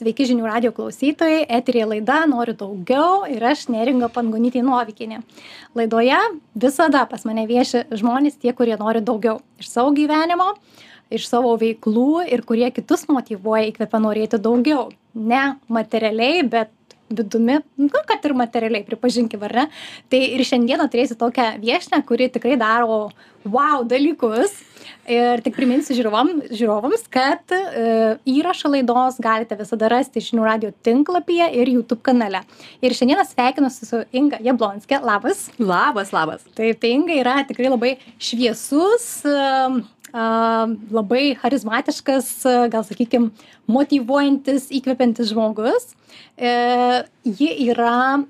Sveiki žinių radio klausytojai, eterija laida Noriu daugiau ir aš neringa Pangonytė Novikinė. Laidoje visada pas mane vieši žmonės tie, kurie nori daugiau iš savo gyvenimo, iš savo veiklų ir kurie kitus motivuoja įkvepia norėti daugiau. Ne materialiai, bet vidumi, nu, kad ir materialiai, pripažinkim, ar ne? Tai ir šiandieną turėsiu tokią viešinę, kuri tikrai daro wow dalykus. Ir tik priminsiu žiūrovam žiūrovams kad e, įrašą laidos galite visada rasti žinių radijo tinklapyje ir youtube kanale. Ir šiandieną sveikinuosi su inga jablonske labas. Labas labas. Taip tai inga yra tikrai labai šviesus labai charizmatiškas, gal sakykim, motivuojantis, įkvepiantis žmogus. E, ji yra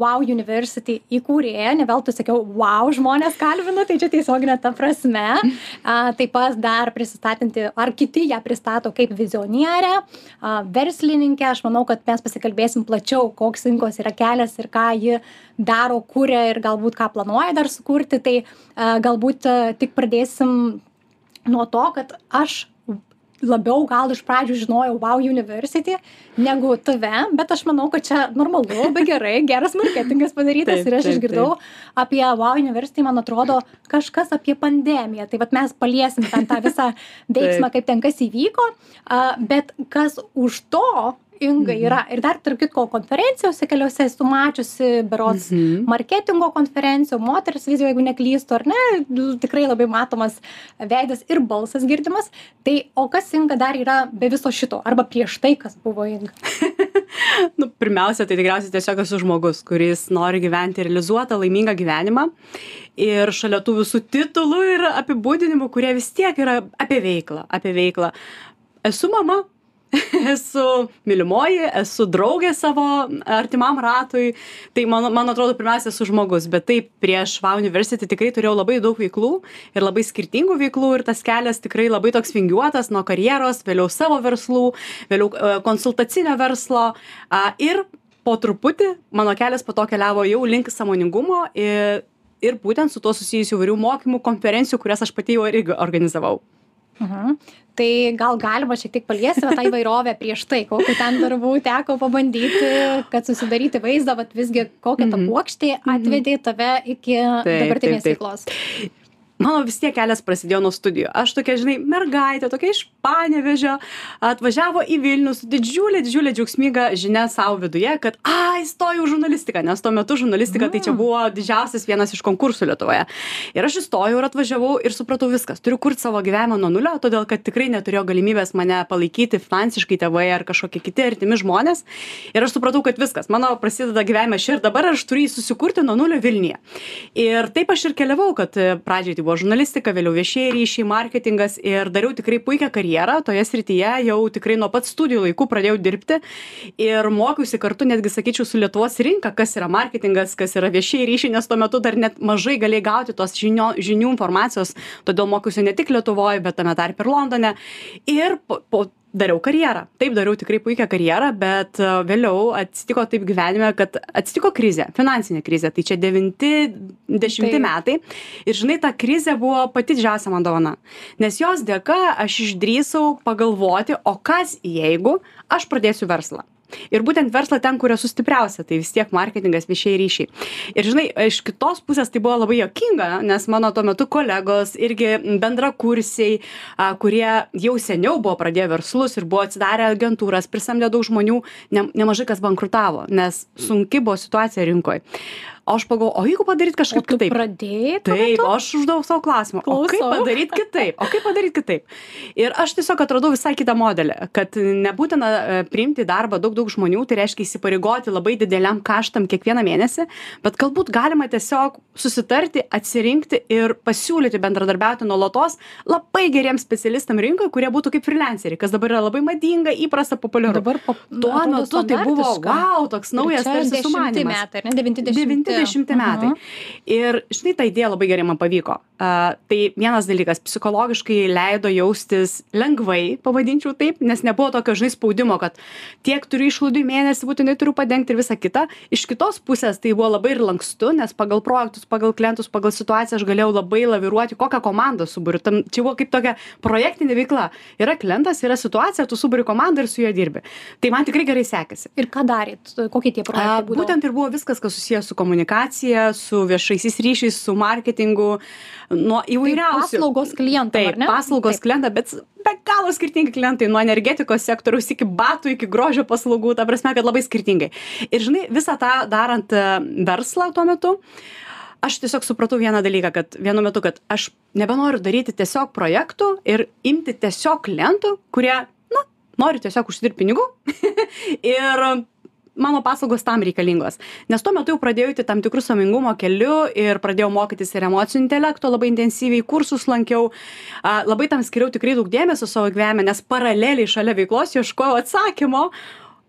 Wow University įkūrėja, ne veltui sakiau, wow žmonės kalbinu, tai čia tiesioginė ta prasme. Taip pat dar prisistatinti, ar kiti ją pristato kaip vizionierę, verslininkę. Aš manau, kad mes pasikalbėsim plačiau, koks rinkos yra kelias ir ką ji daro, kuria ir galbūt ką planuoja dar sukurti. Tai galbūt tik pradėsim nuo to, kad aš labiau gal iš pradžių žinojau Wow University negu tave, bet aš manau, kad čia normalu, labai gerai, geras marketingas padarytas ir aš išgirdau apie Wow University, man atrodo, kažkas apie pandemiją. Tai vad mes paliesim ten tą visą veiksmą, kaip ten kas įvyko, bet kas už to inga mhm. yra ir dar tarp kitko konferencijose keliose esu mačiusi berods mhm. marketingo konferencijų moters vizijų jeigu neklystu ar ne tikrai labai matomas veidas ir balsas girdimas tai o kas inga dar yra be viso šito arba prieš tai kas buvo inga nu, pirmiausia, tai tikriausiai tiesiog esu žmogus, kuris nori gyventi realizuotą, laimingą gyvenimą. Ir šalia tų visų titulų ir apibūdinimų, kurie vis tiek yra apie veiklą, apie veiklą. Esu mama, esu mylimoji, esu draugė savo artimam ratui, tai man, man atrodo pirmiausia esu žmogus, bet taip prieš VA universitetį tikrai turėjau labai daug veiklų ir labai skirtingų veiklų ir tas kelias tikrai labai toks vingiuotas nuo karjeros, vėliau savo verslų, vėliau e, konsultacinio verslo ir po truputį mano kelias po to keliavo jau link samoningumo ir, ir būtent su tuo susijusių įvairių mokymų, konferencijų, kurias aš pati jau irgi organizavau. Mhm. Tai gal galima šiek tiek paliesti tą įvairovę prieš tai, kokiu ten darbų teko pabandyti, kad susidaryti vaizdą, bet visgi kokia ta mhm. puokštė atvedė tave iki dabartinės veiklos mano vis tiek kelias prasidėjo nuo studijų aš tokia žinai mergaitė tokia iš panevėžio atvažiavo į vilnių su didžiule didžiule džiaugsminga žinia sau viduje kad a įstojau į žurnalistiką nes tuo metu žurnalistika tai čia mm. buvo didžiausias vienas iš konkursų lietuvoje. Ir aš įstojau ir atvažiavau ir supratau viskas. Turiu kurt savo gyvenimą nuo nulio todėl kad tikrai neturėjo galimybės mane palaikyti finansiškai tėvai ar kažkokie kiti artimi žmonės. Ir aš supratau kad viskas. Mano prasideda gyvenimas čia ir dabar aš turiu jį susikurti nuo nulio vilniuje. Ir taip aš ir keliavau kad pradžiai tai buvo žurnalistika vėliau viešieji ryšiai marketingas ir dariau tikrai puikią karjerą toje srityje jau tikrai nuo pat studijų laikų pradėjau dirbti ir mokiausi kartu netgi sakyčiau su lietuvos rinka kas yra marketingas kas yra viešieji ryšiai nes tuo metu dar net mažai galėjai gauti tos žinio žinių informacijos todėl mokiausi ne tik lietuvoj bet tame tarpe ir londone. Ir po po dariau karjerą. Taip dariau tikrai puikią karjerą bet e, vėliau atsitiko taip gyvenime kad atsitiko krizė finansinė krizė. Tai čia devinti dešimti metai. Ir žinai ta krizė buvo pati didžiausia man dovana. Nes jos dėka aš išdrįsau pagalvoti o kas jeigu aš pradėsiu verslą ir būtent verslą ten kur esu stipriausia tai vis tiek marketingas viešieji ryšiai. Ir žinai iš kitos pusės tai buvo labai juokinga nes mano tuo metu kolegos irgi bendrakursiai kurie jau seniau buvo pradėję verslus ir buvo atsidarę agentūras prisamdę daug žmonių ne nemažai kas bankrutavo nes sunki buvo situacija rinkoj O aš pagalvoju, o jeigu padaryt kažkaip o kitaip. Pradėjai. Taip, o aš uždavau savo klausimą. Klausau. O kaip padaryt kitaip? O kaip padaryt kitaip? Ir aš tiesiog atradau visai kitą modelį, kad nebūtina e, priimti darbą daug daug žmonių, tai reiškia įsipareigoti labai dideliam kaštam kiekvieną mėnesį, bet galbūt galima tiesiog susitarti, atsirinkti ir pasiūlyti bendradarbiauti nuolatos labai geriems specialistam rinkoje, kurie būtų kaip freelanceriai, kas dabar yra labai madinga, įprasta, populiaru. Dabar po, tuo metu tai buvo, wow, toks naujas tarsi sumanymas. Metai, ne, 90, 90 dvidešimti metai. Ir štai ta idėja labai gerai man pavyko. Uh, tai vienas dalykas, psichologiškai leido jaustis lengvai, pavadinčiau taip, nes nebuvo tokio žinai spaudimo, kad tiek turiu išlaidų į mėnesį, būtinai turiu padengti ir visą kitą. Iš kitos pusės tai buvo labai ir lankstu, nes pagal projektus, pagal klientus, pagal situaciją aš galėjau labai laviruoti, kokią komandą suburiu. Tam, čia buvo kaip tokia projektinė veikla. Yra klientas, yra situacija, tu suburi komandą ir su juo dirbi. Tai man tikrai gerai sekėsi. Ir ką darėt? Kokie tie projektai? Būdavo? Būtent ir buvo viskas, kas susijęs su komunikacija su viešaisiais ryšiais, su marketingu, nuo Tai įvairiausių. paslaugos klientam, Taip, paslaugos klientą, bet be galo skirtingi klientai, nuo energetikos sektoriaus iki batų, iki grožio paslaugų, ta prasme, kad labai skirtingai. Ir žinai, visą tą darant e, verslą tuo metu, aš tiesiog supratau vieną dalyką, kad vienu metu, kad aš nebenoriu daryti tiesiog projektų ir imti tiesiog klientų, kurie, na, nori tiesiog užsidirbti pinigų ir mano paslaugos tam reikalingos. Nes tuo metu jau pradėjau eiti tam tikrų samingumo keliu ir pradėjau mokytis ir emocijų intelekto labai intensyviai, kursus lankiau, a, labai tam skiriau tikrai daug dėmesio savo gyvenime, nes paraleliai šalia veiklos ieškojau atsakymo,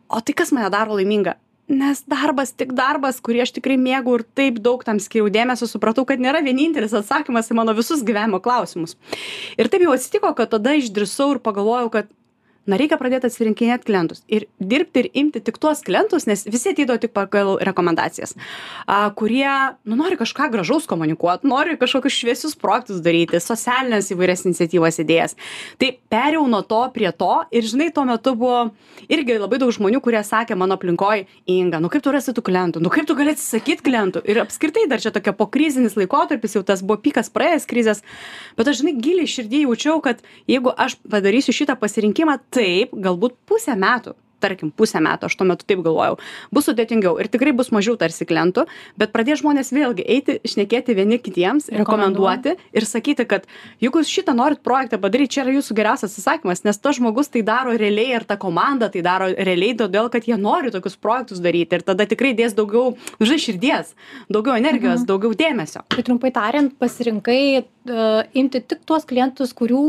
o tai kas mane daro laimingą? Nes darbas tik darbas, kurį aš tikrai mėgau ir taip daug tam skiriau dėmesio, supratau, kad nėra vienintelis atsakymas į mano visus gyvenimo klausimus. Ir taip jau atsitiko, kad tada išdrisau ir pagalvojau, kad na reikia pradėt atsirinkinėt klientus ir dirbti ir imti tik tuos klientus nes visi ateidavo tik pagal rekomendacijas a kurie nu nori kažką gražaus komunikuot nori kažkokius šviesius projektus daryti socialines įvairias iniciatyvas idėjas. Tai perėjau nuo to prie to ir žinai tuo metu buvo irgi labai daug žmonių kurie sakė mano aplinkoj inga nu kaip tu rasi tų klientų nu kaip tu gali atsisakyt klientų? Ir apskritai dar čia tokia pokrizinis laikotarpis jau tas buvo pikas praėjęs krizės bet aš žinai giliai širdy jaučiau kad jeigu aš padarysiu šitą pasirinkimą taip galbūt pusę metų tarkim pusę metų aš tuo metu taip galvojau bus sudėtingiau ir tikrai bus mažiau tarsi klientų bet pradės žmonės vėlgi eiti šnekėti vieni kitiems rekomenduoti ir sakyti kad jeigu jūs šitą norit projektą padaryt čia yra jūsų geriausias atsakymas nes tas žmogus tai daro realiai ir ta komanda tai daro realiai todėl kad jie nori tokius projektus daryti ir tada tikrai dės daugiau žinai širdies daugiau energijos daugiau dėmesio. Tai trumpai tariant, pasirinkai imti tik tuos klientus, kurių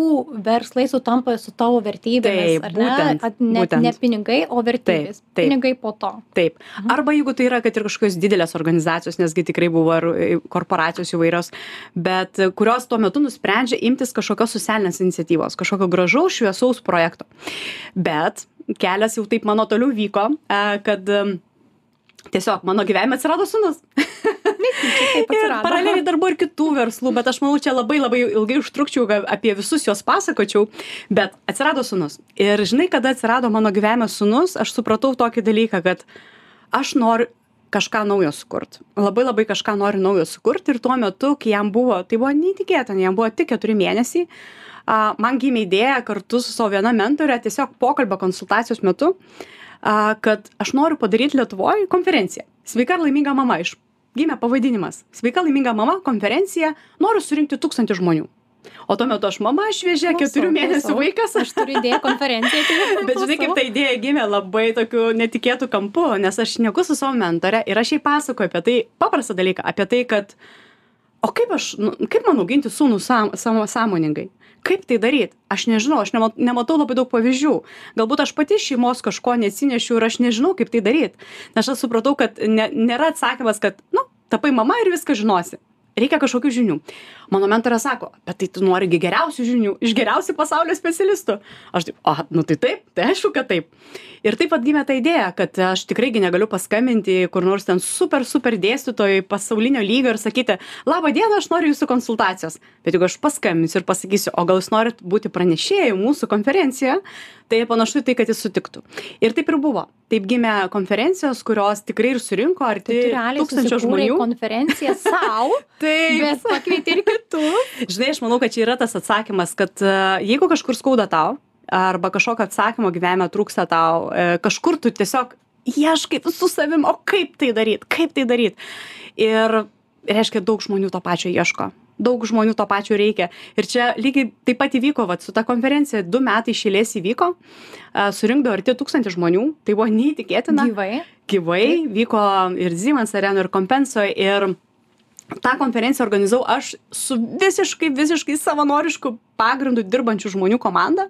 verslai sutampa su tavo vertybėmis. Taip, ar ne? būtent, At- ne, būtent. ne pinigai, o vertybės. Taip, taip. Pinigai po to. Taip. Arba jeigu tai yra, kad ir kažkokios didelės organizacijos, nesgi tikrai buvo ir e, korporacijos įvairios, bet e, kurios tuo metu nusprendžia imtis kažkokios socialinės iniciatyvos, kažkokio gražaus, šviesaus projekto. Bet kelias jau taip mano toliau vyko, e, kad e, tiesiog mano gyvenime atsirado sunus. Paraleliai dar buvo ir kitų verslų, bet aš manau, čia labai labai ilgai užtrukčiau, apie visus juos pasakočiau, bet atsirado sunus. Ir žinai, kada atsirado mano gyvenime sunus, aš supratau tokį dalyką, kad aš noriu kažką naujo sukurt. Labai labai kažką noriu naujo sukurt ir tuo metu, kai jam buvo, tai buvo neįtikėtina, jam buvo tik keturi mėnesiai, man gimė idėja kartu su savo viena mentorė, tiesiog pokalbio konsultacijos metu, kad aš noriu padaryti Lietuvoje konferenciją. Sveika ir laiminga mama iš gimė pavadinimas sveika laiminga mama konferencija noriu surinkti tūkstantį žmonių o tuo metu aš mama šviežia keturių mėnesių vaikas Aš turiu idėją konferencijai. tai Bet žinai, kaip ta idėja gimė labai tokiu netikėtų kampu, nes aš šneku su savo mentore ir aš jai pasakoju apie tai, paprastą dalyką, apie tai, kad, o kaip aš, nu, kaip man auginti sūnų sam, sam, sąmoningai? Kaip tai daryti? Aš nežinau, aš nema- nematau labai daug pavyzdžių. Galbūt aš pati iš šeimos kažko neatsinešiu ir aš nežinau, kaip tai daryti. Nes aš supratau, kad ne, nėra atsakymas, kad, nu, tapai mama ir viską žinosi. Reikia kažkokių žinių. Mano mentorė sako, bet tai tu nori gi geriausių žinių, iš geriausių pasaulio specialistų. Aš taip, o, nu tai taip, tai aišku, kad taip. Ir taip pat gimė ta idėja, kad aš tikrai gi negaliu paskambinti kur nors ten super, super dėstytojai pasaulinio lygio ir sakyti, laba diena, aš noriu jūsų konsultacijos. Bet jeigu aš paskambinsiu ir pasakysiu, o gal jūs norit būti pranešėjai mūsų konferencijoje, tai panašu į tai, kad jis sutiktų. Ir taip ir buvo. Taip gimė konferencijos, kurios tikrai ir surinko arti realiai tūkstančio žmonių. konferenciją savo, Taip. bet pakvietei ir kitus. Žinai, aš manau, kad čia yra tas atsakymas, kad e, jeigu kažkur skauda tau, arba kažkokio atsakymo gyvenime trūksta tau, e, kažkur tu tiesiog ieškai su savim, o kaip tai daryt, kaip tai daryt. Ir reiškia, daug žmonių to pačio ieško. Daug žmonių to pačio reikia. Ir čia lygiai taip pat įvyko, vat, su ta konferencija, du metai išėlės įvyko, e, surinkdavo arti tūkstantį žmonių, tai buvo neįtikėtina Gyvai. gyvai vyko ir Siemens arena, ir Kompensoje. Ir tą konferenciją organizavau aš su visiškai, visiškai savanorišku pagrindu dirbančių žmonių komanda,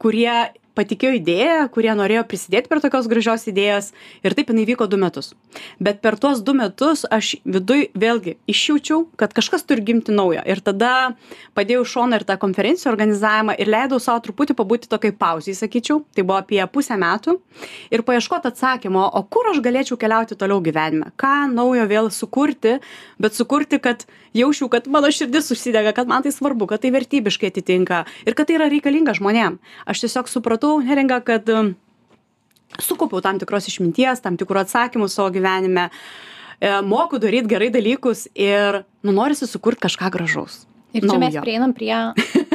kurie patikėjo idėja kurie norėjo prisidėt prie tokios gražios idėjos ir taip jinai vyko du metus. Bet per tuos du metus aš viduj vėlgi išjaučiau kad kažkas turi gimti naujo. Ir tada padėjau šoną ir tą konferencijų organizavimą ir leidau sau truputį pabūti tokioj pauzėj sakyčiau. Tai buvo apie pusę metų. Ir paieškot atsakymo o kur aš galėčiau keliauti toliau gyvenime? Ką naujo vėl sukurti bet sukurti kad jausčiau kad mano širdis užsidega kad man tai svarbu kad tai vertybiškai atitinka ir kad tai yra reikalinga žmonėm. Aš tiesiog supratau neringa kad um, sukaupiau tam tikros išminties tam tikrų atsakymų savo gyvenime e, moku daryt gerai dalykus ir nu norisi sukurt kažką gražaus. Ir čia mes prieinam prie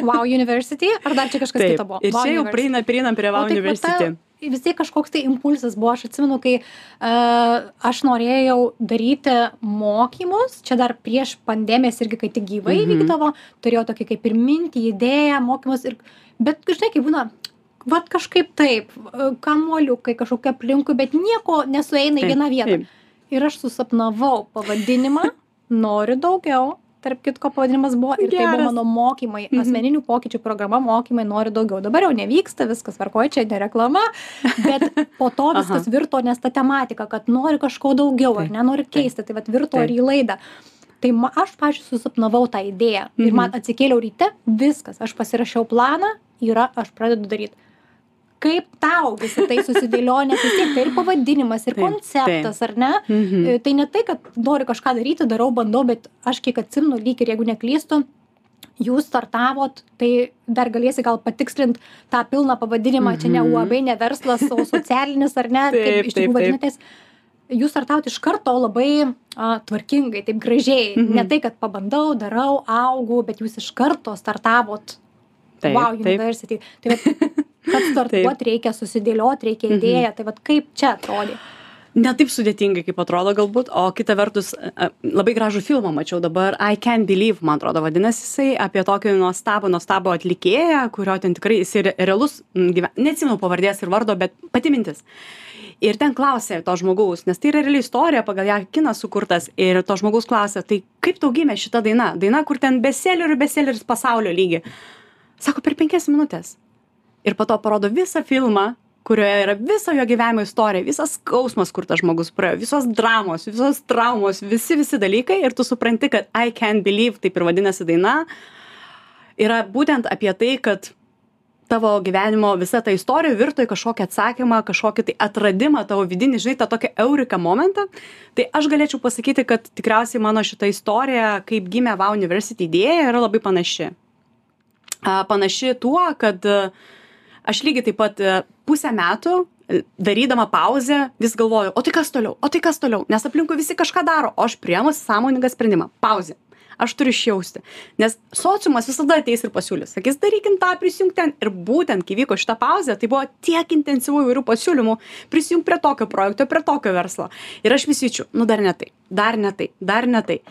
Wow University, ar dar čia kažkas Taip, kito buvo? Ir wow čia jau prieinam, prieinam prie Wow University. Ta, vis tiek kažkoks tai impulsas buvo, aš atsimenu, kai uh, aš norėjau daryti mokymus, čia dar prieš pandemijas irgi, kai tik gyvai mm -hmm. vykdavo, turėjau tokį kaip ir mintį, idėją, mokymus, ir, bet žinai, kai būna, vat kažkaip taip kamuoliukai kažkokie aplinkui bet nieko nesueina į vieną vietą ir aš susapnavau pavadinimą noriu daugiau tarp kitko pavadinimas buvo ir tai buvo mano mokymai Mhm. asmeninių pokyčių programa mokymai noriu daugiau. Dabar jau nevyksta viskas tvarkoj čia ne reklama bet po to viskas virto nes ta tematika kad nori kažko daugiau ar ne nori keisti tai vat virto ir į laidą. Tai ma aš pavyzdžiui susapnavau tą idėją ir Mhm. man atsikėliau ryte viskas aš pasirašiau planą yra aš pradedu daryt kaip tau visa tai susidėlioja nes vis tiek tai ir pavadinimas ir Taip, konceptas ar ne Mhm. E, tai ne tai kad noriu kažką daryti darau bandau bet aš kiek atsimenu lyg ir jeigu neklystu jūs startavot tai dar galėsi gal patikslint tą pilną pavadinimą čia ne Mhm. uab ne verslas o socialinis ar ne Taip, kaip iš taip, tikrųjų taip. vadinatės jūs startavot iš karto labai a, tvarkingai taip gražiai Mhm. ne tai kad pabandau darau augu bet jūs iš karto startavot Taip, wow taip. university tai vat kad startuot reikia susidėliot reikia Mhm. idėją. Tai vat kaip čia atrodė? Ne taip sudėtingai kaip atrodo galbūt o kita vertus a, labai gražų filmą mačiau dabar I can believe man atrodo vadinasi jisai apie tokį nuostabų nuostabų atlikėją kurio ten tikrai jisai re- realus neatsimenu pavardės ir vardo bet pati mintis. Ir ten klausė to žmogaus nes tai yra reali istorija pagal ją kinas sukurtas ir to žmogaus klausė tai kaip tau gimė šita daina? Daina kur ten bestselerių bestselleris pasaulio lygy. Sako per penkias minutes ir po to parodo visą filmą kurioje yra visa jo gyvenimo istorija visas skausmas kur tas žmogus praėjo visos dramos visos traumos visi visi dalykai. Ir tu supranti kad I can believe taip ir vadinasi daina yra būtent apie tai kad tavo gyvenimo visa ta istorija virto į kažkokį atsakymą kažkokį tai atradimą tavo vidinį žinai tą tokį eureka momentą. Tai aš galėčiau pasakyti kad tikriausiai mano šita istorija kaip gimė wow university idėja yra labai panaši. A, panaši tuo kad aš lygiai taip pat a, pusę metų a, darydama pauzę vis galvoju o tai kas toliau o tai kas toliau nes aplinkui visi kažką daro o aš priėmus sąmoningą sprendimą pauzė aš turiu išjausti nes sociumas visada ateis ir pasiūlys sakys darykim tą prisijunk ten ir būtent kai vyko šita pauzė tai buvo tiek intensyvių įvairių pasiūlymų prisijunk prie tokio projekto prie tokio verslo. Ir aš vis jaučiu nu dar ne tai dar ne tai dar ne tai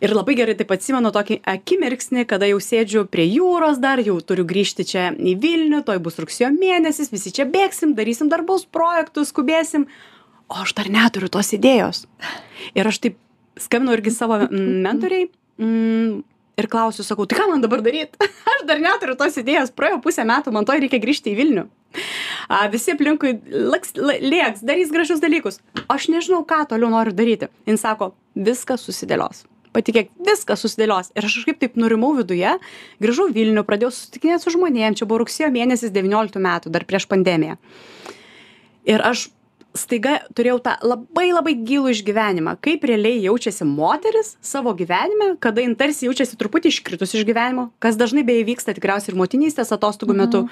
ir labai gerai taip atsimenu tokį akimirksnį kada jau sėdžiu prie jūros dar jau turiu grįžti čia į vilnių tuoj bus rugsėjo mėnesis visi čia bėgsim darysim darbus projektus skubėsim. O aš dar neturiu tos idėjos. Ir aš taip skambinu irgi savo mentoriai mm, ir klausiu sakau tai ką man dabar daryt? Aš dar neturiu tos idėjos. Praėjo pusę metų man tuoj reikia grįžti į vilnių. A, visi aplinkui laks, la- lėks darys gražius dalykus. Aš nežinau ką toliau noriu daryti. Jin sako viskas susidėlios patikėk viskas susidėlios. Ir aš kažkaip taip nurimau viduje grįžau vilnių pradėjau susitikinėt su žmonėm. Čia buvo rugsėjo mėnesis devynioliktų metų dar prieš pandemiją. Ir aš staiga turėjau tą labai labai gilų išgyvenimą. Kaip realiai jaučiasi moteris savo gyvenime kada jin tarsi jaučiasi truputį iškritus iš gyvenimo kas dažnai beje vyksta tikriausiai ir motinystės atostogų metu.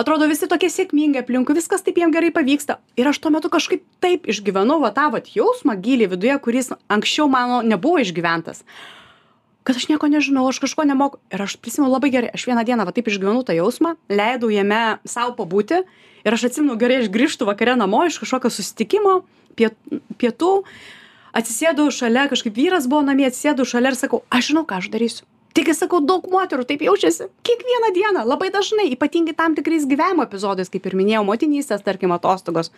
Atrodo visi tokie sėkmingi aplinkui viskas taip jiem gerai pavyksta. Ir aš tuo metu kažkaip taip išgyvenau va tą vat jausmą giliai viduje kuris anksčiau mano nebuvo išgyventas kad aš nieko nežinau aš kažko nemoku. Ir aš prisimenu labai gerai aš vieną dieną va taip išgyvenau tą jausmą leidau jame sau pabūti ir aš atsimenu gerai aš grįžtu vakare namo iš kažkokio susitikimo piet pietų atsisėdau šalia kažkaip vyras buvo namie atsisėdau šalia ir sakau aš žinau ką aš darysiu. Taigi sakau daug moterų taip jaučiasi kiekvieną dieną labai dažnai ypatingai tam tikrais gyvenimo epizodais kaip ir minėjau motinystės tarkim atostogos.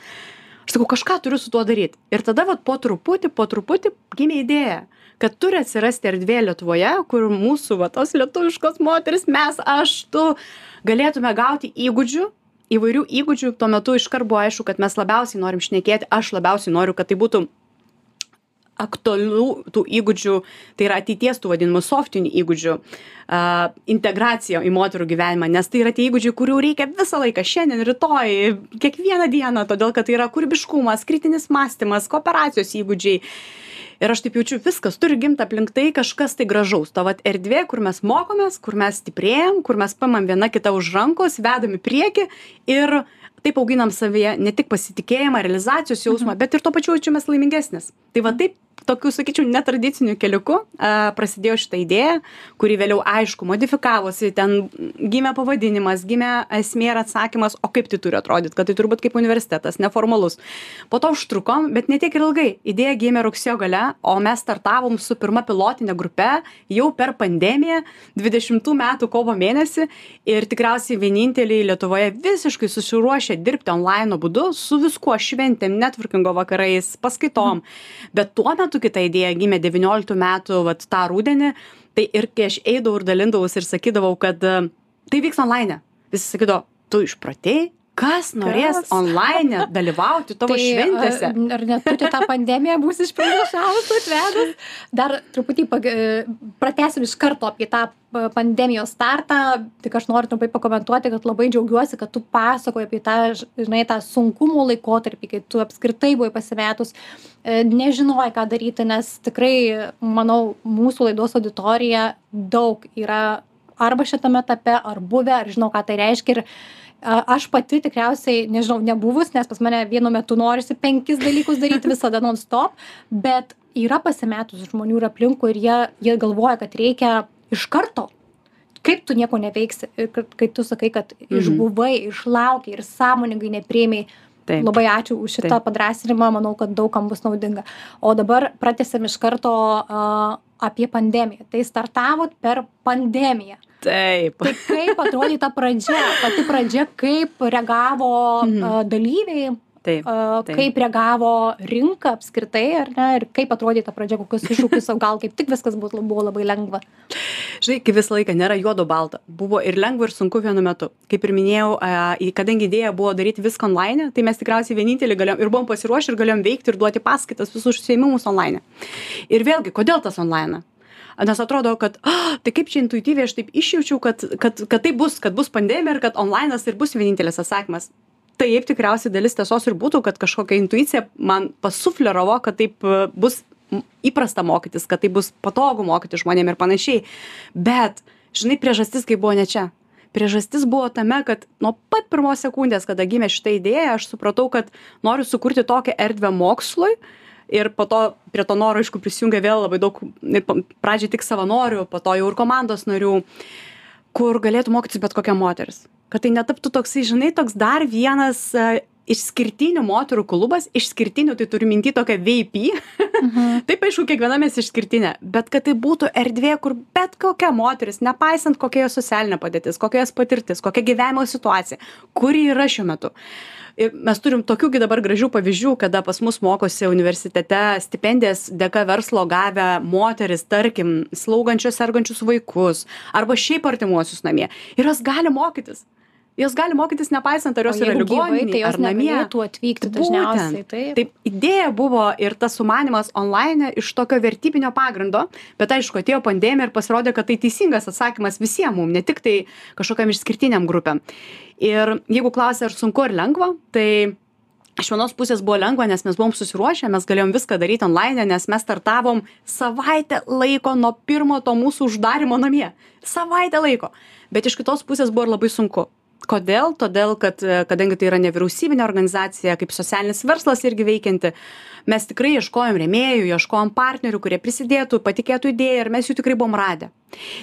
Aš sakau kažką turiu su tuo daryt. Ir tada vat po truputį po truputį gimė idėja kad turi atsirasti erdvė lietuvoje kur mūsų va tos lietuviškos moterys mes aš tu galėtume gauti įgūdžių įvairių įgūdžių. Tuo metu iškart buvo aišku kad mes labiausiai norim šnekėti aš labiausiai noriu kad tai būtų aktualių tų įgūdžių tai yra ateities tų vadinamų softinių įgūdžių a, integracija į moterų gyvenimą nes tai yra tie įgūdžiai kurių reikia visą laiką šiandien rytoj kiekvieną dieną todėl kad tai yra kūrybiškumas kritinis mąstymas kooperacijos įgūdžiai ir aš taip jaučiu viskas turi gimt aplink tai kažkas tai gražaus. Ta vat erdvė kur mes mokomės kur mes stiprėjam kur mes paimam viena kitą už rankos vedam į priekį ir taip auginam savyje ne tik pasitikėjimą realizacijos jausmą bet ir tuo pačiu jaučiamės laimingesnės. Tai va taip tokiu sakyčiau netradiciniu keliuku a, prasidėjo šita idėja, kuri vėliau aišku modifikavosi, ten gimė pavadinimas, gimė esmė ir atsakymas, o kaip tai turi atrodyti, kad tai turbūt kaip universitetas, neformalus. Po to užtrukom, bet ne tiek ir ilgai. Idėja gimė rugsėjo gale, o mes startavom su pirma pilotinė grupe jau per pandemiją 20 metų kovo mėnesį ir tikriausiai vieninteliai Lietuvoje visiškai susiruošę dirbti online būdu su viskuo šventėm, networkingo vakarais, paskaitom. Bet tuo metu metų kita idėja gimė devynioliktų metų vat tą rudenį tai ir kai aš eidavau ir dalindavausi ir sakydavau kad e, tai vyks onlaine. Visi sakydavo tu išprotėjai kas norės Kas? onlaine dalyvauti tavo Tai, šventėse Ar, ar net tu tą pandemiją būsi išpranašavus atvedus? Dar truputį pag... e, pratesim iš karto apie tą pa- pandemijos startą. Tik aš noriu trumpai pakomentuoti, kad labai džiaugiuosi, kad tu pasakoji apie tą, žinai, tą sunkumų laikotarpį, kai tu apskritai buvai pasimetus, e, nežinojai, ką daryti, nes tikrai, manau, mūsų laidos auditorija daug yra arba šitame etape, ar buvę, ar žinau, ką tai reiškia. Ir aš pati tikriausiai, nežinau, nebuvus, nes pas mane vienu metu norisi penkis dalykus daryti visada non-stop, bet yra pasimetusių žmonių ir aplinkų ir jie, jie galvoja, kad reikia iš karto. Kaip tu nieko neveiksi, kai tu sakai, kad Mhm. išbuvai, išlaukiai ir sąmoningai neprieimiai Taip. Labai ačiū už šitą Taip. padrasinimą, manau, kad daugam bus naudinga. O dabar pratęsim iš karto uh, apie pandemiją. Tai startavot per pandemiją. Taip Tai kaip atrodė ta pradžia, pati pradžia, kaip reagavo Mhm. dalyviai, taip taip. kaip reagavo rinka apskritai, ar ne, ir kaip atrodė ta pradžia, kokius iššūkius, o gal kaip tik viskas buvo, buvo labai lengva. žinai kaip visą laiką nėra juodo balta buvo ir lengva ir sunku vienu metu kaip ir minėjau kadangi idėja buvo daryti viską online tai mes tikriausiai vieninteliai galėjom ir buvom pasiruošę ir galėjom veikti ir duoti paskaitas visus užsiėmimus online ir vėlgi kodėl tas online nes atrodo kad a, tai kaip čia intuityviai aš taip išjaučiau kad kad kad taip bus kad bus pandemija ir kad onlainas ir bus vienintelis atsakymas. Taip tikriausiai dalis tiesos ir būtų kad kažkokia intuicija man pasufleravo kad taip e, bus įprasta mokytis kad tai bus patogu mokytis žmonėm ir panašiai. Bet žinai priežastis kai buvo ne čia. Priežastis buvo tame kad nuo pat pirmos sekundės kada gimė šita idėja aš supratau kad noriu sukurti tokią erdvę mokslui ir po to prie to noro aišku prisijungė vėl labai daug pradžiai tik savanorių po to jau ir komandos narių kur galėtų mokytis bet kokia moteris. Kad tai netaptų toksai žinai toks dar vienas e, išskirtinių moterų klubas išskirtinių tai turiu minty tokią vip taip aišku kiekviena mes išskirtinė bet kad tai būtų erdvė kur bet kokia moteris nepaisant kokia jos socialinė padėtis kokia jos patirtis kokia gyvenimo situacija kur ji yra šiuo metu ir mes turim tokių gi dabar gražių pavyzdžių kada pas mus mokosi universitete stipendijas dėka verslo gavę moterys tarkim slaugančios sergančius vaikus arba šiaip artimuosius namie. Ir jos gali mokytis jos gali mokytis nepaisant ar jos yra tai ligoninėj jos ar namie negalėtų atvykti dažniausiai. Taip. Taip, idėja buvo ir tas sumanimas online iš tokio vertybinio pagrindo, bet aišku, atėjo pandemija ir pasirodė, kad tai teisingas atsakymas visiems mums, ne tik tai kažkokiam išskirtiniam grupėm. Ir jeigu klausia, ar sunku ar lengva, tai iš vienos pusės buvo lengva, nes mes buvom susiruošę, mes galėjom viską daryti online, nes mes startavom savaitę laiko nuo pirmo to mūsų uždarimo namie. Savaitę laiko. Bet iš kitos pusės buvo ir labai sunku. Kodėl? Todėl, kad e, kadangi tai yra nevyriausybinė organizacija, kaip socialinis verslas irgi veikianti, mes tikrai ieškojom rėmėjų, ieškojom partnerių, kurie prisidėtų, patikėtų idėją ir mes jų tikrai buvom radę.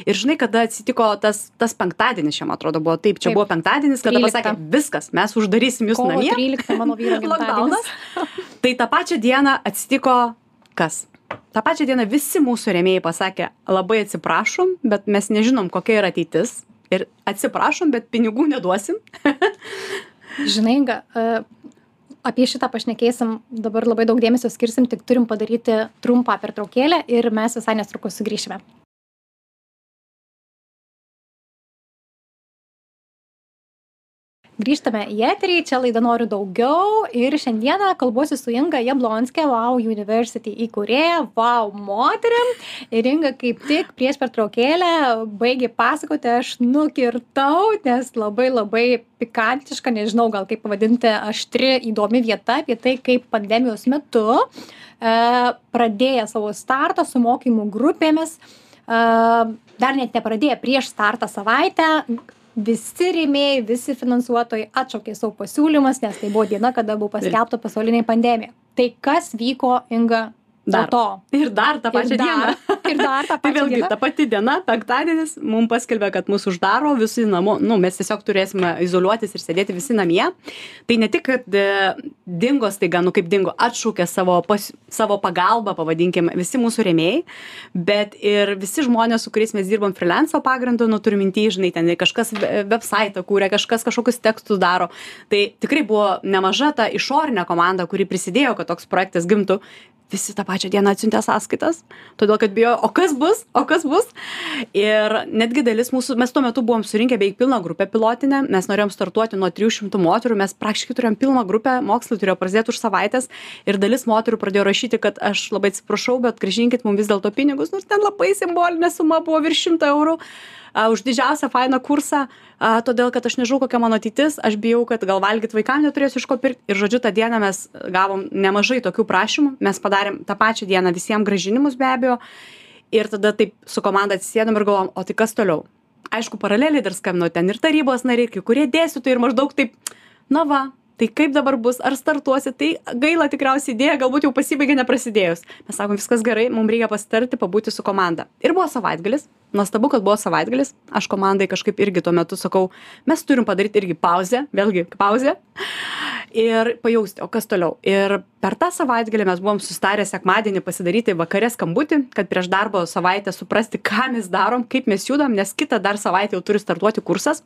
Ir žinai, kada atsitiko tas, tas penktadienis, čia man atrodo buvo taip, čia Taip. buvo penktadienis, kada 13. pasakė, viskas, mes uždarysim jūs Kovo namie. 13 mano vyro. Lockdownas. Tai tą pačią dieną atsitiko kas? tą pačią dieną visi mūsų rėmėjai pasakė labai atsiprašom bet mes nežinom kokia yra ateitis ir atsiprašom bet pinigų neduosim Žinai, e, apie šitą pašnekėsim, dabar labai daug dėmesio skirsim, tik turim padaryti trumpą pertraukėlę ir mes visai netrukus sugrįšime. Grįžtame į eterį čia laida noriu daugiau ir šiandieną kalbuosi su inga jablonske wow university įkūrėja wow moterim. Ir inga kaip tik prieš pertraukėlę baigė pasakoti aš nukirtau nes labai labai pikantiška nežinau gal kaip pavadinti aštri įdomi vieta apie tai kaip pandemijos metu e, pradėję savo startą su mokymų grupėmis. E, dar net nepradėję prieš startą savaitę visi rėmėjai visi finansuotojai atšaukė savo pasiūlymus nes tai buvo diena kada buvo paskelbta pasaulinė pandemija. Tai kas vyko inga Dar. to Ir dar tą pačią ir dar, dieną. ir dar tą Tai pačią vėlgi dieną ta pati diena, penktadienis, mums paskelbė, kad mūsų uždaro visi namo, nu, mes tiesiog turėsime izoliuotis ir sėdėti visi namie. Tai ne tik, kad e, dingo staiga, nu kaip dingo, atšaukė savo, pas, savo pagalbą, pavadinkime, visi mūsų rėmėjai, bet ir visi žmonės, su kuriais mes dirbam freelanco pagrindu, nu turiu mintį, žinai, ten kažkas we- website kūrė, kažkas kažkokius tekstus daro. Tai tikrai buvo nemaža ta išorinė komanda, kuri prisidėjo, kad toks projektas gimtų visi tą pačią dieną atsiuntė sąskaitas, todėl kad bijo, o kas bus, o kas bus. Ir netgi dalis mūsų, mes tuo metu buvom surinkę beveik pilną grupę pilotinę, mes norėjom startuoti nuo 300 moterų, mes praktiškai turėjom pilną grupę, mokslai turėjo prasidėti už savaitės ir dalis moterų pradėjo rašyti, kad aš labai atsiprašau, bet gražinkit mums vis dėlto pinigus, nors ten labai simbolinė suma buvo virš 100 eurų a, už didžiausią fainą kursą, a, todėl kad aš nežinau, kokia mano ateitis, aš bijau, kad gal valgyt vaikam neturėsiu iš ko pirkti. Ir žodžiu, tą dieną mes gavom nemažai tokių prašymų, mes padarėm tą pačią dieną visiems gražinimus be abejo. Ir tada taip su komanda atsisėdom ir galvom, o tai kas toliau? Aišku, paraleliai dar skambino ten ir tarybos nariai, kai kurie dėstytojai ir maždaug taip, na va, tai kaip dabar bus, ar startuosi, tai gaila tikriausiai idėja, galbūt jau pasibaigė neprasidėjus. Mes sakom, viskas gerai, mums reikia pasitarti, pabūti su komanda. Ir buvo savaitgalis, nuostabu, kad buvo savaitgalis, aš komandai kažkaip irgi tuo metu sakau, mes turim padaryti irgi pauzę, vėlgi pauzę. Ir pajausti, o kas toliau. Ir per tą savaitgalį mes buvom sustarę sekmadienį pasidaryti vakarę skambutį, kad prieš darbo savaitę suprasti, ką mes darom, kaip mes judam, nes kitą dar savaitę jau turi startuoti kursas.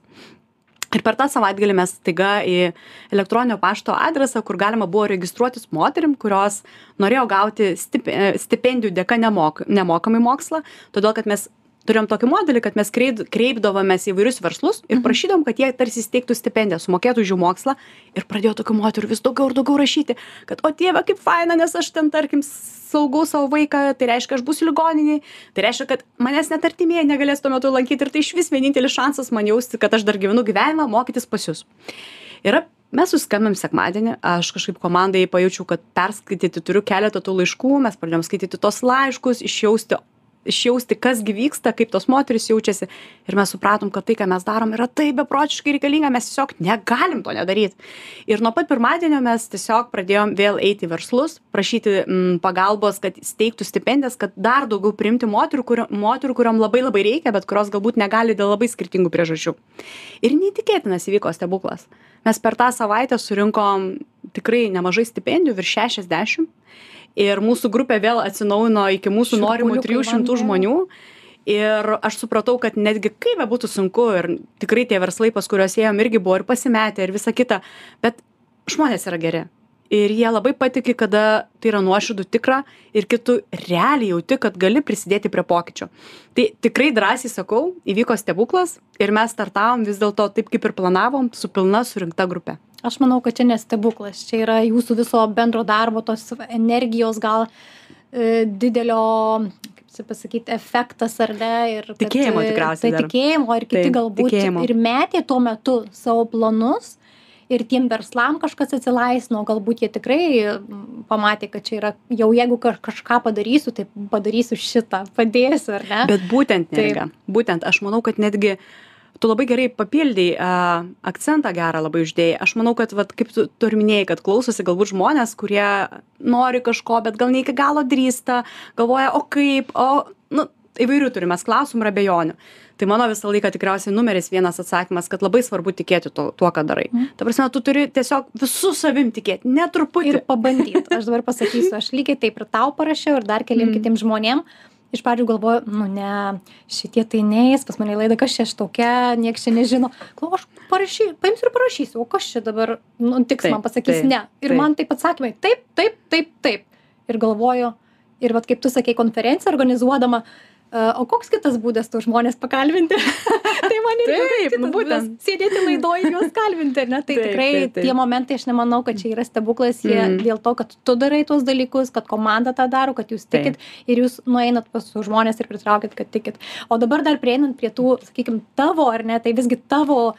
Ir per tą savaitgalį mes staiga į elektroninio pašto adresą, kur galima buvo registruotis moterim, kurios norėjo gauti stip, stipendijų dėka nemok, nemokamai mokslą, todėl kad mes turėjom tokį modelį, kad mes kreid, kreipdavomės į įvairius verslus ir prašydom, kad jie tarsi steigtų stipendiją, sumokėtų už jų mokslą ir pradėjo tokių moterų vis daugiau ir daugiau rašyti, kad o dieve, kaip faina, nes aš ten, tarkim, saugau savo vaiką, tai reiškia, aš būsiu ligoniniai, tai reiškia, kad manęs net artimieji negalės tuo metu lankyti ir tai iš vis vienintelis šansas man jausti, kad aš dar gyvenu gyvenimą, mokytis pas jūs. Ir mes suskambėm sekmadienį, aš kažkaip komandai pajaučiau, kad perskaityti turiu keletą tų laiškų, mes pradėjom skaityti tos laiškus, išjausti išjausti, kas gi vyksta, kaip tos moteris jaučiasi. Ir mes supratom, kad tai, ką mes darom, yra taip beprotiškai reikalinga, mes tiesiog negalim to nedaryti. Ir nuo pat pirmadienio mes tiesiog pradėjom vėl eiti į verslus, prašyti m, pagalbos, kad steigtų stipendijas, kad dar daugiau priimti moterų, kur, moterų kuriam labai labai reikia, bet kurios galbūt negali dėl labai skirtingų priežasčių. Ir neįtikėtinas įvyko stebuklas. Mes per tą savaitę surinkom tikrai nemažai stipendijų, virš 60 ir mūsų grupė vėl atsinaujino iki mūsų norimų Šiurpuliukai 300 man, žmonių. Ir aš supratau, kad netgi kaip bebūtų sunku ir tikrai tie verslai, pas kuriuos ėjom, irgi buvo ir pasimetę ir visa kita, bet žmonės yra geri. Ir jie labai patiki, kada tai yra nuoširdų tikra ir kitų realiai jauti, kad gali prisidėti prie pokyčio. Tai tikrai drąsiai sakau, įvyko stebuklas ir mes startavom vis dėlto taip, kaip ir planavom, su pilna surinkta grupė. Aš manau kad čia ne stebuklas čia yra jūsų viso bendro darbo tos energijos gal e, didelio kaip čia pasakyt efektas ar ne ir kad, Tikėjimo e, tikriausiai tai dar. tikėjimo ir kiti Taip, galbūt tikėjimo. ir metė tuo metu savo planus ir tiem verslam kažkas atsilaisvino galbūt jie tikrai pamatė kad čia yra jau jeigu kaž kažką padarysiu tai padarysiu šitą padėsiu ar ne Bet būtent, neringa, būtent aš manau, kad netgi tu labai gerai papildai, a, akcentą gerą labai uždėjai. Aš manau, kad, vat, kaip tu, tu ir minėjai, kad klausosi galbūt žmonės, kurie nori kažko, bet gal ne iki galo drįsta, galvoja, o kaip, o, nu, įvairių turime klausimų ir abejonių. Tai mano visą laiką tikriausiai numeris vienas atsakymas, kad labai svarbu tikėti tuo, tuo ką darai. Mhm. Ta prasme, tu turi tiesiog visų savim tikėti, netruputį. ir pabandyt aš dabar pasakysiu aš lygiai taip ir tau parašiau ir dar keliem Mm. kitiem žmonėm iš pradžių galvoju nu ne šitie tai neis pas mane į laidą kas čia aš tokia nieks čia nežino. Galvoju aš parašy paimsiu ir parašysiu o kas čia dabar nutiks Taip, man pasakys ne. Ir man taip atsakymai taip taip taip taip. Ir galvoju ir vat kaip tu sakei konferenciją organizuodama o koks kitas būdas tų žmonės pakalbinti? tai man irgi Taip, nu, būtent. sėdėti laidoje ir juos kalbinti, ne? Tai Taip, tikrai taip, taip. tie momentai, aš nemanau, kad čia yra stebuklas, jie Mhm. dėl to, kad tu darai tuos dalykus, kad komanda tą daro, kad jūs tikit ir jūs nueinat pas žmonės ir pritraukit, kad tikit. O dabar dar prieinant prie tų, sakykime, tavo ar ne, tai visgi tavo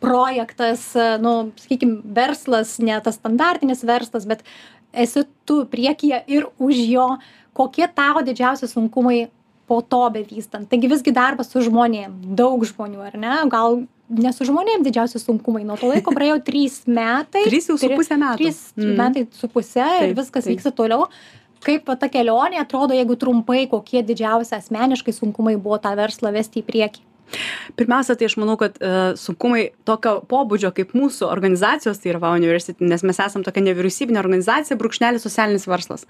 projektas, nu, sakykime, verslas, ne tas standartinis verslas, bet esi tu priekyje ir už jo, kokie tavo didžiausi sunkumai po to bevystant. Taigi visgi darbas su žmonėm, daug žmonių, ar ne? Gal ne su žmonėm didžiausi sunkumai. Nuo to laiko praėjo trys metai. Trys jau su pusę metų. Trys Mhm. metai su pusė ir Taip, viskas taip. vyksta toliau. Kaip ta kelionė atrodo, jeigu trumpai, kokie didžiausi asmeniškai sunkumai buvo tą verslą vesti į priekį? Pirmiausia, tai aš manau, kad uh, sunkumai tokio pobūdžio kaip mūsų organizacijos, tai yra VA University, nes mes esame tokia nevyriausybinė organizacija, brūkšnelis socialinis verslas.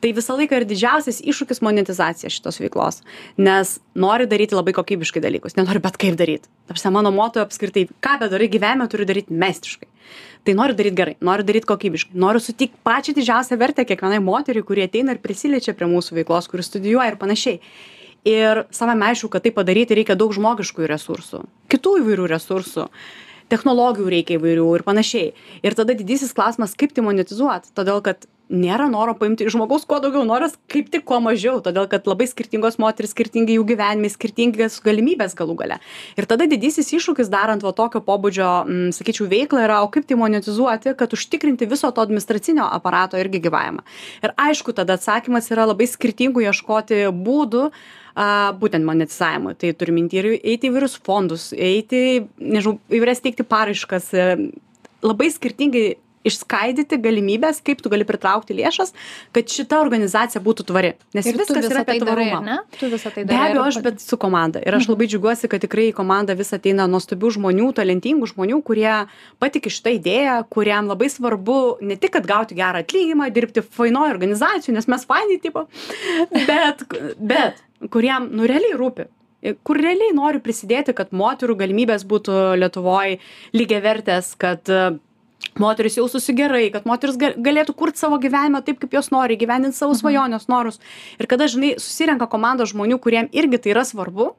Tai visą laiką ir didžiausias iššūkis monetizacija šitos veiklos, nes nori daryti labai kokybiškai dalykus, nenori bet kaip daryti. Tarsi mano moto apskritai, ką bedarai gyvenime, turi daryti meistriškai. Tai noriu daryti gerai, noriu daryti kokybiškai, noriu suteikti pačią didžiausią vertę kiekvienai moteriai, kurie ateina ir prisiliečia prie mūsų veiklos, kuris studijuoja ir panašiai ir savame aišku kad tai padaryti reikia daug žmogiškųjų resursų kitų įvairių resursų technologijų reikia įvairių ir panašiai. Ir tada didysis klausimas kaip tai monetizuot? Todėl kad nėra noro paimti iš žmogaus kuo daugiau noras kaip tik kuo mažiau. Todėl kad labai skirtingos moterys skirtingi jų gyvenimai skirtingas galimybės galų gale. Ir tada didysis iššūkis darant va tokio pobūdžio m, sakyčiau veiklą yra o kaip tai monetizuoti kad užtikrinti viso to administracinio aparato irgi gyvavimą. Ir aišku tada atsakymas yra labai skirtingų ieškoti būdų a, būtent monetizavimui. Tai turiu minti ir eiti į įvairius fondus, eiti, nežinau, įvairias teikti paraiškas, e, labai skirtingai išskaidyti galimybės, kaip tu gali pritraukti lėšas, kad šita organizacija būtų tvari. Nes Ir viskas yra apie tai darai, tvarumą. ar ne? Tu visą tai Be darai. abejo, ir aš, bet su komanda. Ir aš labai džiaugiuosi, kad tikrai į komandą vis ateina nuostabių žmonių, talentingų žmonių, kurie patikė šitą idėją, kuriam labai svarbu ne tik, kad gauti gerą atlyginimą, dirbti fainoje organizacijoje, nes mes fainai tipo, bet, bet kuriem, nu, realiai rūpi. Kur realiai nori prisidėti, kad moterų galimybės būtų Lietuvoje lygiavertės, kad e, moteris jaustųsi gerai, kad moteris ga- galėtų kurti savo gyvenimą taip, kaip jos nori, gyveninti savo svajonės, norus. Ir kada, žinai, susirenka komanda žmonių, kuriem irgi tai yra svarbu,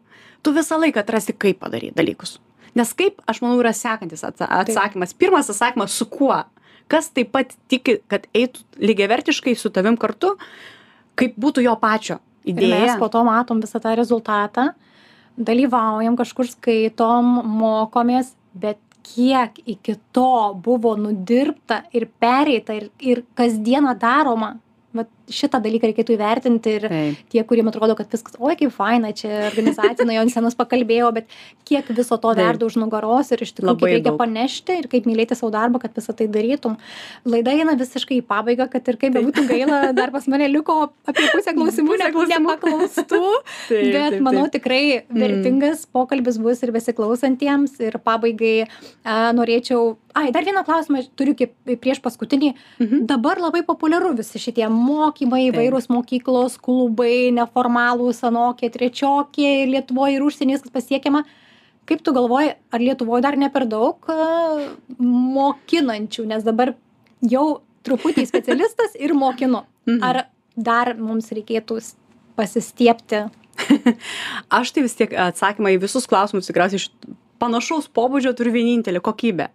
tu visą laiką atrasi, kaip padaryti dalykus. Nes kaip, aš manau, yra sekantis atsa- atsakymas. Pirmas atsakymas, su kuo? Kas taip pat tiki, kad eitų lygiavertiškai su tavim kartu, kaip būtų jo pačio Ir mes po to matom visą tą rezultatą, dalyvaujam kažkur skaitom, mokomės, bet kiek iki to buvo nudirbta ir pereita ir, ir kasdieną daroma. Vat šitą dalyką reikėtų įvertinti ir Taip. tie, kuriem atrodo, kad viskas, oi kaip faina, čia organizacija, nuo jo senas pakalbėjo, bet kiek viso to verda už nugaros ir iš tikrųjų reikia daug. panešti ir kaip mylėti savo darbą, kad visą tai darytum. Laida eina visiškai į pabaigą, kad ir kaip bebūtų gaila, dar pas mane liko apie pusę klausimų, nepaklaustų. Bet manau tikrai vertingas pokalbis bus ir besiklausantiems. Ir pabaigai a, norėčiau. Ai, dar vieną klausimą turiu kaip prieš paskutinį. Mhm. Dabar labai populiaru visi šitie mokymai, Taip. įvairūs mokyklos, klubai, neformalūs, anokie, trečiokie, ir Lietuvoje, ir užsienyje viskas pasiekiama. Kaip tu galvoji, ar Lietuvoje dar ne per daug mokinančių, nes dabar jau truputį specialistas ir mokinu. Mhm. Ar dar mums reikėtų pasistiepti? Aš tai vis tiek atsakymą į visus klausimus tikriausiai iš panašaus pobūdžio turiu vienintelį kokybę.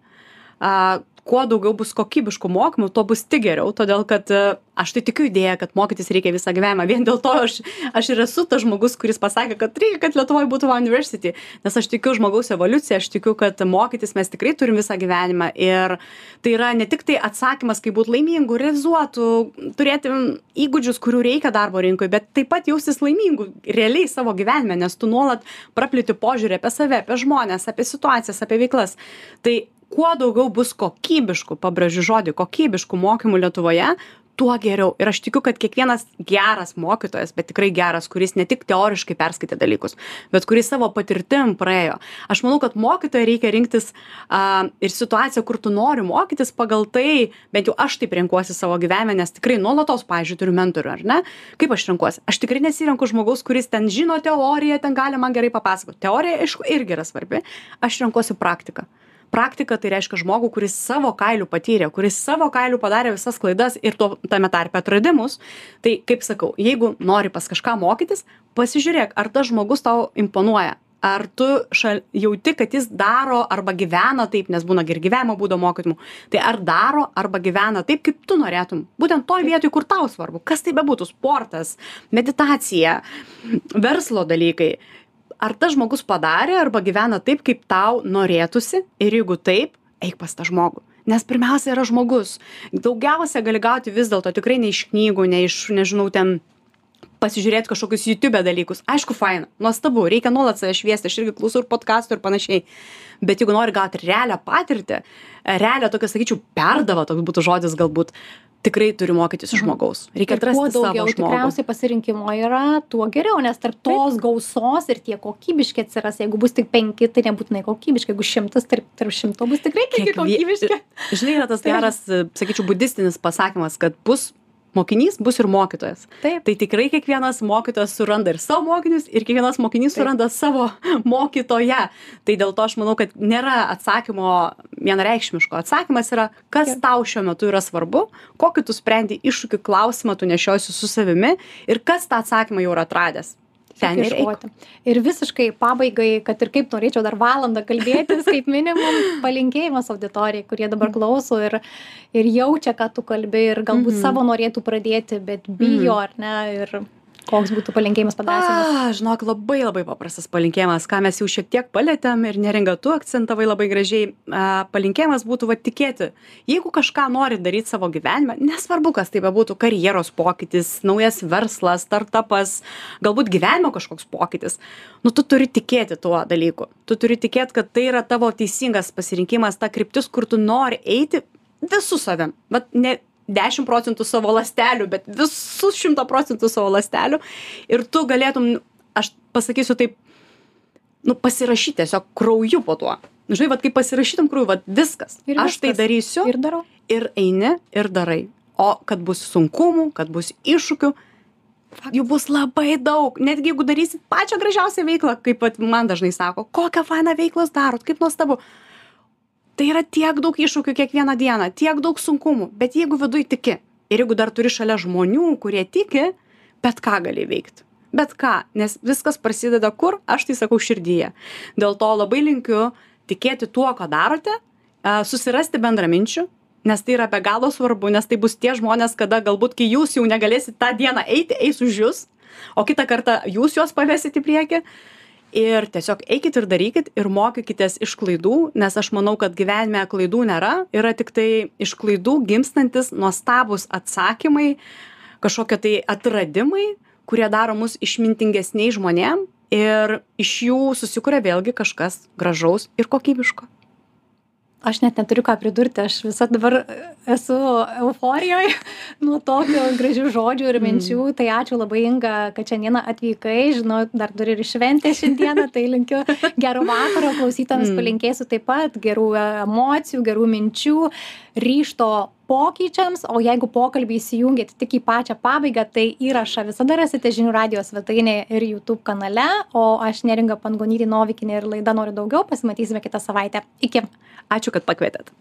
A, kuo daugiau bus kokybiškų mokymų, tuo bus tik geriau, todėl kad a, aš tai tikiu idėją, kad mokytis reikia visą gyvenimą. Vien dėl to aš, aš ir esu tas žmogus, kuris pasakė, kad reikia, kad Lietuvoje būtų Va university, nes aš tikiu žmogaus evoliuciją, aš tikiu, kad mokytis mes tikrai turim visą gyvenimą. Ir tai yra ne tik tai atsakymas, kaip būti laimingu, realizuotų, turėti įgūdžius, kurių reikia darbo rinkoje, bet taip pat jaustis laimingu realiai savo gyvenime, nes tu nuolat praplėti požiūrį apie save, apie žmonės, apie situacijas, apie veiklas. Tai kuo daugiau bus kokybiškų, pabrėžiu žodį, kokybiškų mokymų Lietuvoje, tuo geriau. Ir aš tikiu, kad kiekvienas geras mokytojas, bet tikrai geras, kuris ne tik teoriškai perskaitė dalykus, bet kuris savo patirtim praėjo. Aš manau, kad mokytoją reikia rinktis a, ir situaciją, kur tu nori mokytis pagal tai, bent jau aš taip renkuosi savo gyvenime, nes tikrai nuolatos, pažiūrėjau, turiu mentorių, ar ne? Kaip aš renkuosi? Aš tikrai nesirenku žmogaus, kuris ten žino teoriją, ten gali man gerai papasakoti. Teorija, aišku, irgi yra svarbi. Aš renkuosi praktiką praktiką tai reiškia žmogų kuris savo kailiu patyrė kuris savo kailiu padarė visas klaidas ir tuo tame tarpe atradimus. Tai kaip sakau jeigu nori pas kažką mokytis pasižiūrėk ar tas žmogus tau imponuoja. Ar tu šal jauti kad jis daro arba gyvena taip nes būna gi ir gyvenimo būdo mokymų. Tai ar daro arba gyvena taip kaip tu norėtum. Būtent toj vietoj kur tau svarbu. Kas tai bebūtų? Sportas meditacija verslo dalykai ar tas žmogus padarė arba gyvena taip kaip tau norėtųsi? Ir jeigu taip eik pas tą žmogų. Nes pirmiausia yra žmogus. Daugiausia gali gauti vis dėlto tikrai ne iš knygų ne iš nežinau ten pasižiūrėt kažkokius jutube dalykus. Aišku faina. Nuostabu. Reikia nuolat save šviesti. Aš irgi klausau ir podkastų ir panašiai. Bet jeigu nori gauti realią patirtį realią tokią sakyčiau perdavą toks būtų žodis galbūt tikrai turi mokytis iš žmogaus. Reikia atrasti savo žmogų. tikriausiai pasirinkimo yra tuo geriau nes tarp tos gausos ir tie kokybiški atsiras. Jeigu bus tik penki tai nebūtinai kokybiški. Jeigu šimtas tarp tarp šimto bus tikrai Kiekvie- kokybiški. Žinai yra tas geras sakyčiau budistinis pasakymas kad bus mokinys bus ir mokytojas. Taip. Tai tikrai kiekvienas mokytojas suranda ir savo mokinius ir kiekvienas mokinys Taip. suranda savo mokytoją. Tai dėl to aš manau kad nėra atsakymo vienareikšmiško. Atsakymas yra kas Taip. tau šiuo metu yra svarbu kokį tu sprendi iššūkį klausimą tu nešiojiesi su savimi ir kas tą atsakymą jau yra atradęs ten ir eik. Ir visiškai pabaigai, kad ir kaip norėčiau dar valandą kalbėtis, kaip minimum, palinkėjimas auditorijai, kurie dabar klauso ir, ir jaučia, ką tu kalbi ir galbūt Mhm. savo norėtų pradėti, bet bijo ar ne. Ir koks būtų palinkėjimas. A, žinok, labai labai paprastas palinkėjimas, ką mes jau šiek tiek palėtėm ir neringa tu akcentavai labai gražiai. A, palinkėjimas būtų va tikėti, jeigu kažką nori daryti savo gyvenime, nesvarbu, kas tai bebūtų, karjeros pokytis, naujas verslas, startupas, galbūt gyvenimo kažkoks pokytis, nu tu turi tikėti tuo dalyku. Tu turi tikėti, kad tai yra tavo teisingas pasirinkimas, ta kryptis, kur tu nori eiti visų savim. Vat ne 10 procentų savo lastelių, bet visus 100 procentų savo lastelių. Ir tu galėtum, aš pasakysiu taip, nu, pasirašyti tiesiog krauju po tuo. Žinai, vad kaip pasirašytum krauju, vad viskas. Ir aš tai viskas. darysiu Ir darau. ir eini ir darai. O kad bus sunkumų, kad bus iššūkių, jų bus labai daug. Netgi jeigu darysi pačią gražiausią veiklą, kaip man dažnai sako, kokią fainą veiklą darot, kaip nuostabu. Tai yra tiek daug iššūkių kiekvieną dieną, tiek daug sunkumų, bet jeigu viduj tiki ir jeigu dar turi šalia žmonių, kurie tiki, bet ką gali veikti. Bet ką, nes viskas prasideda kur, aš tai sakau širdyje. Dėl to labai linkiu tikėti tuo, ką darote, a, susirasti bendraminčių, nes tai yra be galo svarbu, nes tai bus tie žmonės, kada galbūt, kai jūs jau negalėsit tą dieną eiti, eis už jūs, o kitą kartą jūs juos pavesit į priekį. Ir tiesiog eikit ir darykit ir mokykitės iš klaidų, nes aš manau, kad gyvenime klaidų nėra, yra tik tai iš klaidų gimstantis nuostabus atsakymai, kažkokie tai atradimai, kurie daro mus išmintingesniai žmonėm ir iš jų susikuria vėlgi kažkas gražaus ir kokybiško. Aš net neturiu ką pridurti, aš visą dabar esu euforijoje nuo tokio gražių žodžių ir minčių. Mm. Tai ačiū labai Inga, kad šiandieną atvykai, žinau, dar turi ir šventę šiandieną, tai linkiu gero vakaro, klausytams mm. palinkėsiu taip pat gerų emocijų, gerų minčių, ryšto pokyčiams, o jeigu pokalbį įsijungėt tik į pačią pabaigą, tai įrašą visada rasite žinių radijos svetainėje ir YouTube kanale, o aš neringa Pangonytė Novikinė ir laida noriu daugiau, pasimatysime kitą savaitę. Iki. Ačiū, kad pakvietėt.